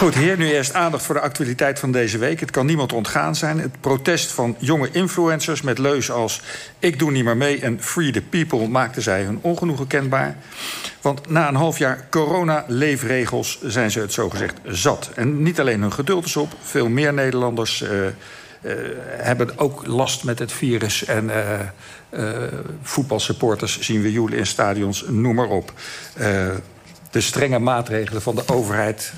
Goed, hier nu eerst aandacht voor de actualiteit van deze week. Het kan niemand ontgaan zijn. Het protest van jonge influencers met leus als... ik doe niet meer mee en free the people... maakten zij hun ongenoegen kenbaar. Want na een half jaar corona-leefregels zijn ze het zogezegd zat. En niet alleen hun geduld is op. Veel meer Nederlanders uh, uh, hebben ook last met het virus. En uh, voetbalsupporters zien we joelen in stadions, noem maar op. de strenge maatregelen van de overheid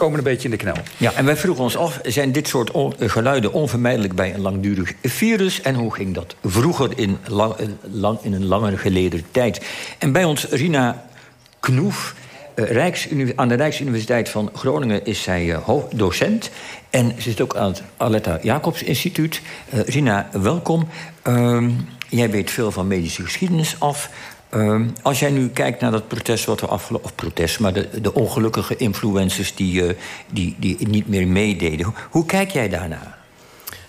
komen een beetje in de knel. Ja, en wij vroegen ons af, zijn dit soort on geluiden onvermijdelijk bij een langdurig virus? En hoe ging dat vroeger in, lang, lang, in een langer geleden tijd? En bij ons Rina Knoef, uh, aan de Rijksuniversiteit van Groningen is zij uh, docent. En ze zit ook aan het Aletta Jacobs Instituut. Rina, welkom. Ehm, jij weet veel van medische geschiedenis af. Uh, als jij nu kijkt naar dat protest wat er afgelopen... of protest, maar de, de ongelukkige influencers die, uh, die, die niet meer meededen. Hoe, kijk jij daarnaar?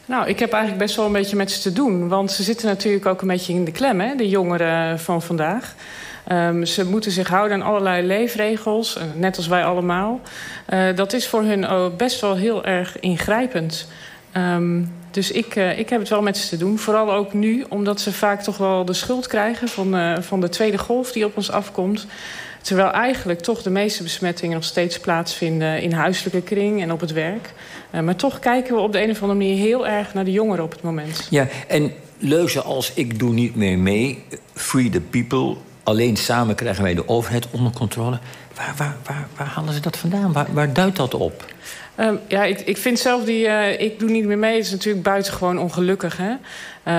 Nou, ik heb eigenlijk best wel een beetje met ze te doen. Want ze zitten natuurlijk ook een beetje in de klem, hè, de jongeren van vandaag. Um, ze moeten zich houden aan allerlei leefregels, net als wij allemaal. Uh, dat is voor hun best wel heel erg ingrijpend. Um, dus ik, uh, ik heb het wel met ze te doen. Vooral ook nu, omdat ze vaak toch wel de schuld krijgen... van, uh, van de tweede golf die op ons afkomt. Terwijl eigenlijk toch de meeste besmettingen nog steeds plaatsvinden... in huiselijke kring en op het werk. Uh, maar toch kijken we op de een of andere manier heel erg naar de jongeren op het moment. Ja, en leuzen als ik doe niet meer mee, free the people... alleen samen krijgen wij de overheid onder controle. Waar, waar, waar, waar halen ze dat vandaan? Waar, waar duidt dat op? Um, ja, ik, ik vind zelf die uh, ik doe niet meer mee... is natuurlijk buitengewoon ongelukkig. Hè?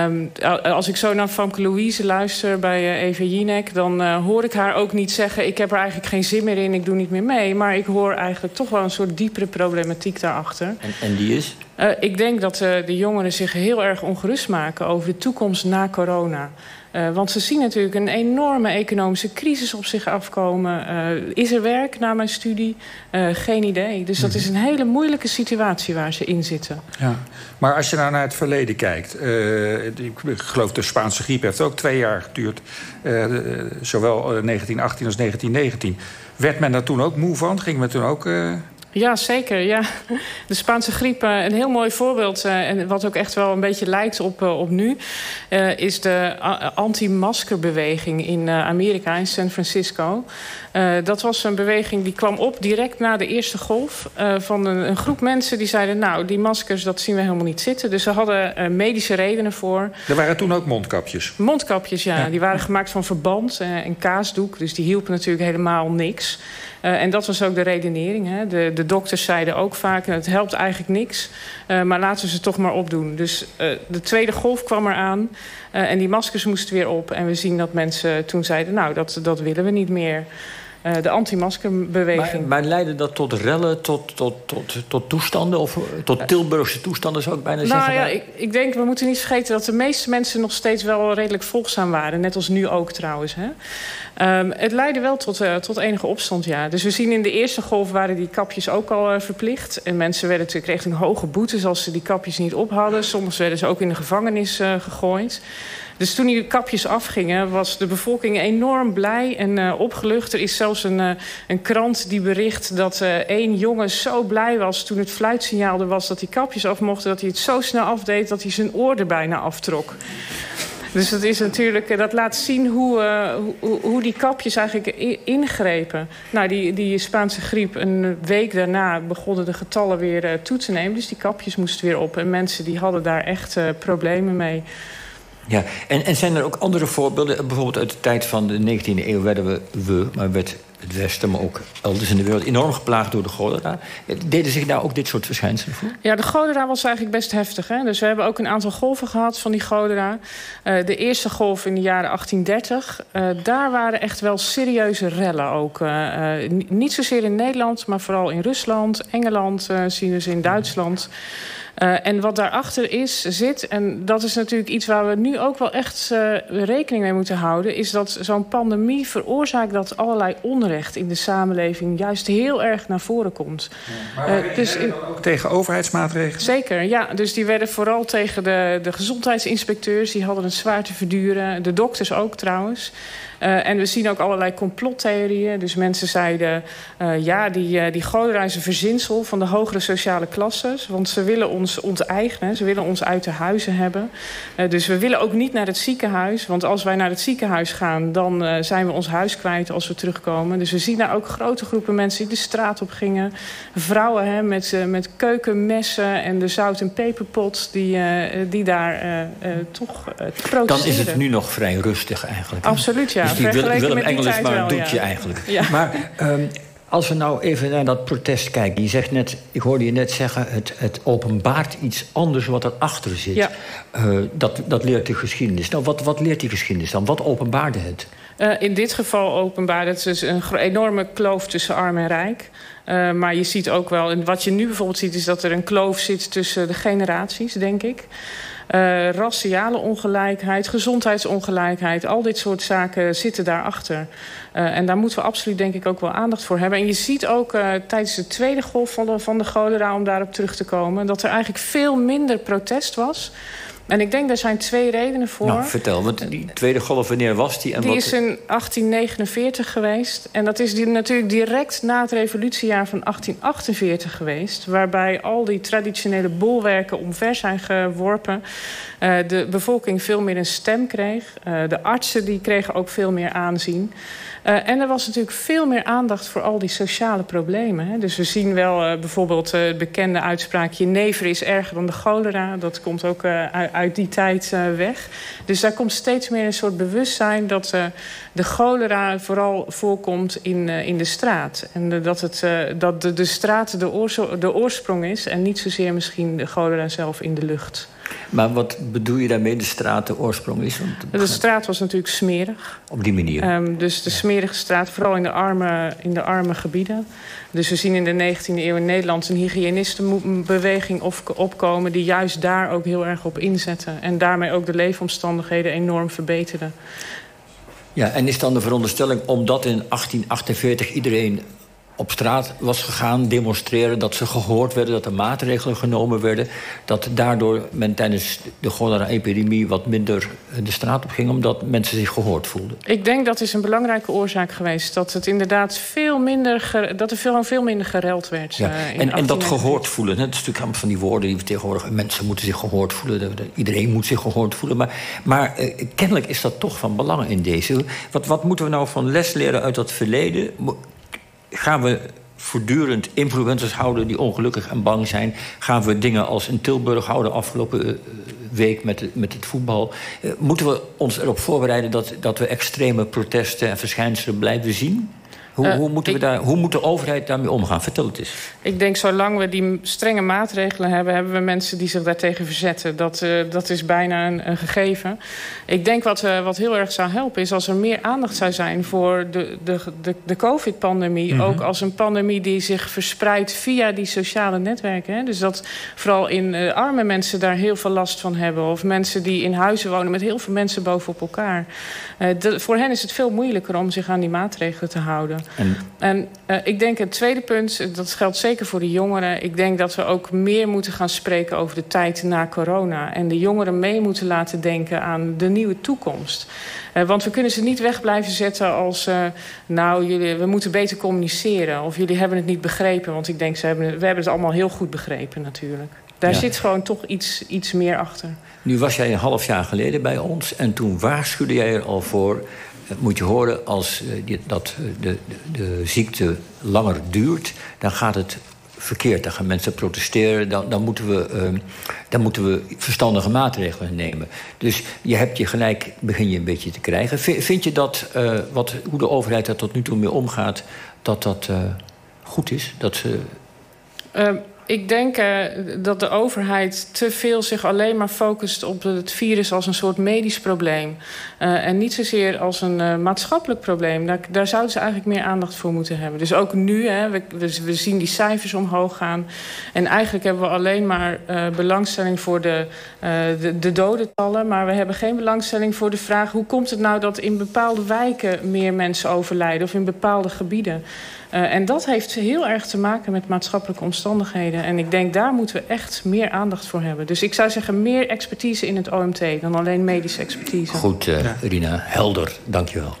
Um, als ik zo naar Famke Louise luister bij uh, Eva Jinek... dan uh, hoor ik haar ook niet zeggen... ik heb er eigenlijk geen zin meer in, ik doe niet meer mee. Maar ik hoor eigenlijk toch wel een soort diepere problematiek daarachter. En, en die is? Uh, ik denk dat de jongeren zich heel erg ongerust maken... over de toekomst na corona... Uh, want ze zien natuurlijk een enorme economische crisis op zich afkomen. Uh, is er werk na mijn studie? Uh, geen idee. Dus dat is een hele moeilijke situatie waar ze in zitten. Ja. Maar als je nou naar het verleden kijkt... ik geloof de Spaanse griep heeft ook twee jaar geduurd. zowel 1918 als 1919. Werd men daar toen ook moe van? Ging men toen ook... Ja, zeker. Ja. De Spaanse griep, uh, een heel mooi voorbeeld... Uh, en wat ook echt wel een beetje lijkt op, uh, op nu... is de anti-maskerbeweging in Amerika, in San Francisco. dat was een beweging die kwam op direct na de eerste golf... van een, een, groep mensen die zeiden... nou, die maskers, dat zien we helemaal niet zitten. Dus ze hadden medische redenen voor. Er waren toen ook mondkapjes? Mondkapjes, ja. ja. Die waren gemaakt van verband en kaasdoek. Dus die hielpen natuurlijk helemaal niks... Uh, en dat was ook de redenering. Hè. De, de dokters zeiden ook vaak, het helpt eigenlijk niks. Uh, maar laten ze toch maar opdoen. Dus uh, de tweede golf kwam eraan. en die maskers moesten weer op. En we zien dat mensen toen zeiden, nou, dat, dat willen we niet meer. Uh, de anti-maskerbeweging. Maar, maar leidde dat tot rellen, tot, tot, tot, tot toestanden? Of tot Tilburgse toestanden zou ik bijna nou, zeggen? Ja, ik, ik denk, we moeten niet vergeten dat de meeste mensen nog steeds wel redelijk volgzaam waren. Net als nu ook trouwens. Hè? Um, het leidde wel tot, uh, tot enige opstand, ja. Dus we zien in de eerste golf waren die kapjes ook al uh, verplicht. En mensen werden natuurlijk richting hoge boetes als ze die kapjes niet op hadden. Soms werden ze ook in de gevangenis gegooid. Dus toen die kapjes afgingen, was de bevolking enorm blij en uh, opgelucht. Er is zelfs een, uh, een krant die bericht dat uh, één jongen zo blij was... toen het fluitsignaal er was dat die kapjes af mochten... dat hij het zo snel afdeed dat hij zijn oor er bijna aftrok. Dus dat is natuurlijk, dat laat zien hoe, hoe, hoe, die kapjes eigenlijk ingrepen. Nou, die, die Spaanse griep, een week daarna begonnen de getallen weer toe te nemen. Dus die kapjes moesten weer op. En mensen die hadden daar echt problemen mee. Ja, en, en zijn er ook andere voorbeelden? Bijvoorbeeld uit de tijd van de 19e eeuw werden we, maar werd het Westen, maar ook elders in de wereld... enorm geplaagd door de cholera. Deden zich daar ook dit soort verschijnselen voor? Ja, de cholera was eigenlijk best heftig. Hè? Dus we hebben ook een aantal golven gehad van die cholera. Uh, de eerste golf in de jaren 1830. Uh, daar waren echt wel serieuze rellen ook. Uh, niet zozeer in Nederland, maar vooral in Rusland, Engeland... zien we ze in Duitsland... Uh, en wat daarachter is, zit, en dat is natuurlijk iets waar we nu ook wel echt uh, rekening mee moeten houden... is dat zo'n pandemie veroorzaakt dat allerlei onrecht in de samenleving... juist heel erg naar voren komt. Ja, maar uh, dus in, ook tegen overheidsmaatregelen? Zeker, ja. Dus die werden vooral tegen de, de gezondheidsinspecteurs. Die hadden het zwaar te verduren. De dokters ook trouwens. Uh, en we zien ook allerlei complottheorieën. Dus mensen zeiden, uh, ja, die, uh, die cholera is een verzinsel van de hogere sociale klasses. Want ze willen ons onteigenen, ze willen ons uit de huizen hebben. dus we willen ook niet naar het ziekenhuis. Want als wij naar het ziekenhuis gaan, dan zijn we ons huis kwijt als we terugkomen. Dus we zien daar ook grote groepen mensen die de straat op gingen. Vrouwen hè, met, met keukenmessen en de zout- en peperpot die, die daar toch protesteren. Dan is het nu nog vrij rustig eigenlijk. Absoluut, ja. Dus die Willem Engel is maar een doekje ja. eigenlijk. Ja. Maar um, als we nou even naar dat protest kijken. Je zegt net, ik hoorde je net zeggen... het, het openbaart iets anders wat erachter zit. Ja. Uh, dat, dat leert de geschiedenis. Nou, wat, wat leert die geschiedenis dan? Wat openbaarde het? Uh, in dit geval openbaarde het dus een enorme kloof tussen arm en rijk. Uh, maar je ziet ook wel, en wat je nu bijvoorbeeld ziet... is dat er een kloof zit tussen de generaties, denk ik. Uh, raciale ongelijkheid, gezondheidsongelijkheid... al dit soort zaken zitten daarachter. Uh, en daar moeten we absoluut denk ik ook wel aandacht voor hebben. En je ziet ook uh, tijdens de tweede golf van de, van de cholera... om daarop terug te komen... dat er eigenlijk veel minder protest was... En ik denk, daar zijn twee redenen voor. Nou, vertel, want die tweede golf, wanneer was die? En die wat... is in 1849 geweest. En dat is die natuurlijk direct na het revolutiejaar van 1848 geweest. Waarbij al die traditionele bolwerken omver zijn geworpen. Uh, de bevolking veel meer een stem kreeg. Uh, de artsen die kregen ook veel meer aanzien. Uh, en er was natuurlijk veel meer aandacht voor al die sociale problemen. Hè. Dus we zien wel uh, bijvoorbeeld uh, het bekende uitspraakje... never is erger dan de cholera. Dat komt ook uit, die tijd weg. Dus daar komt steeds meer een soort bewustzijn... dat de cholera vooral voorkomt in, in de straat. En dat, het, dat de, de straat de oorsprong is... en niet zozeer misschien de cholera zelf in de lucht. Maar wat bedoel je daarmee, de straat de oorsprong is? De straat was natuurlijk smerig. Op die manier? Um, dus de smerige straat, vooral in de, arme, in de arme gebieden. Dus we zien in de 19e eeuw in Nederland een hygiënistenbeweging opkomen... die juist daar ook heel erg op inzetten. En daarmee ook de leefomstandigheden enorm verbeteren. Ja, en is dan de veronderstelling omdat in 1848 iedereen op straat was gegaan demonstreren... dat ze gehoord werden, dat er maatregelen genomen werden... dat daardoor men tijdens de cholera-epidemie wat minder de straat op ging... omdat mensen zich gehoord voelden. Ik denk dat is een belangrijke oorzaak geweest. Dat het inderdaad veel minder, dat er veel, veel minder gereld werd. Ja. Uh, en, en dat gehoord voelen, hè, dat is natuurlijk van die woorden... die we tegenwoordig, mensen moeten zich gehoord voelen... iedereen moet zich gehoord voelen. Maar, maar uh, kennelijk is dat toch van belang in deze. Wat, wat moeten we nou van les leren uit dat verleden gaan we voortdurend influencers houden die ongelukkig en bang zijn? Gaan we dingen als in Tilburg houden afgelopen uh, week met, met het voetbal? Uh, moeten we ons erop voorbereiden dat, dat we extreme protesten en verschijnselen blijven zien? Hoe, uh, hoe, moeten we ik, daar, hoe moet de overheid daarmee omgaan? Vertel het eens. Ik denk, zolang we die strenge maatregelen hebben... hebben we mensen die zich daartegen verzetten. Dat, uh, dat is bijna een, een, gegeven. Ik denk wat, uh, wat heel erg zou helpen... is als er meer aandacht zou zijn voor de, de, de, de covid-pandemie. Mm -hmm. Ook als een pandemie die zich verspreidt via die sociale netwerken. Hè? Dus dat vooral in arme mensen daar heel veel last van hebben. Of mensen die in huizen wonen met heel veel mensen bovenop elkaar. De, voor hen is het veel moeilijker om zich aan die maatregelen te houden. En, en uh, ik denk het tweede punt, dat geldt zeker voor de jongeren. Ik denk dat we ook meer moeten gaan spreken over de tijd na corona. En de jongeren mee moeten laten denken aan de nieuwe toekomst. Uh, want we kunnen ze niet weg blijven zetten als... Uh, nou, jullie, we moeten beter communiceren. Of jullie hebben het niet begrepen. Want ik denk, ze hebben, we hebben het allemaal heel goed begrepen natuurlijk. Daar ja. zit gewoon toch iets, iets meer achter. Nu was jij een half jaar geleden bij ons. En toen waarschuwde jij er al voor moet je horen, als uh, dat de, de, de, ziekte langer duurt, dan gaat het verkeerd. Dan gaan mensen protesteren. Dan, dan, moeten, we, uh, dan moeten we verstandige maatregelen nemen. Dus je hebt je gelijk, begin je een beetje te krijgen. Vind je dat, uh, wat, hoe de overheid daar tot nu toe mee omgaat, dat dat goed is? Dat ze. Ik denk uh, dat de overheid te veel zich alleen maar focust op het virus als een soort medisch probleem. Uh, en niet zozeer als een uh, maatschappelijk probleem. Daar, zouden ze eigenlijk meer aandacht voor moeten hebben. Dus ook nu, hè, we, we, we zien die cijfers omhoog gaan. En eigenlijk hebben we alleen maar belangstelling voor de, de, de dodentallen. Maar we hebben geen belangstelling voor de vraag... hoe komt het nou dat in bepaalde wijken meer mensen overlijden... of in bepaalde gebieden? Eh, en dat heeft heel erg te maken met maatschappelijke omstandigheden. En ik denk, daar moeten we echt meer aandacht voor hebben. Dus ik zou zeggen, meer expertise in het OMT dan alleen medische expertise. Goed, uh. Rina. Helder. Dank je wel.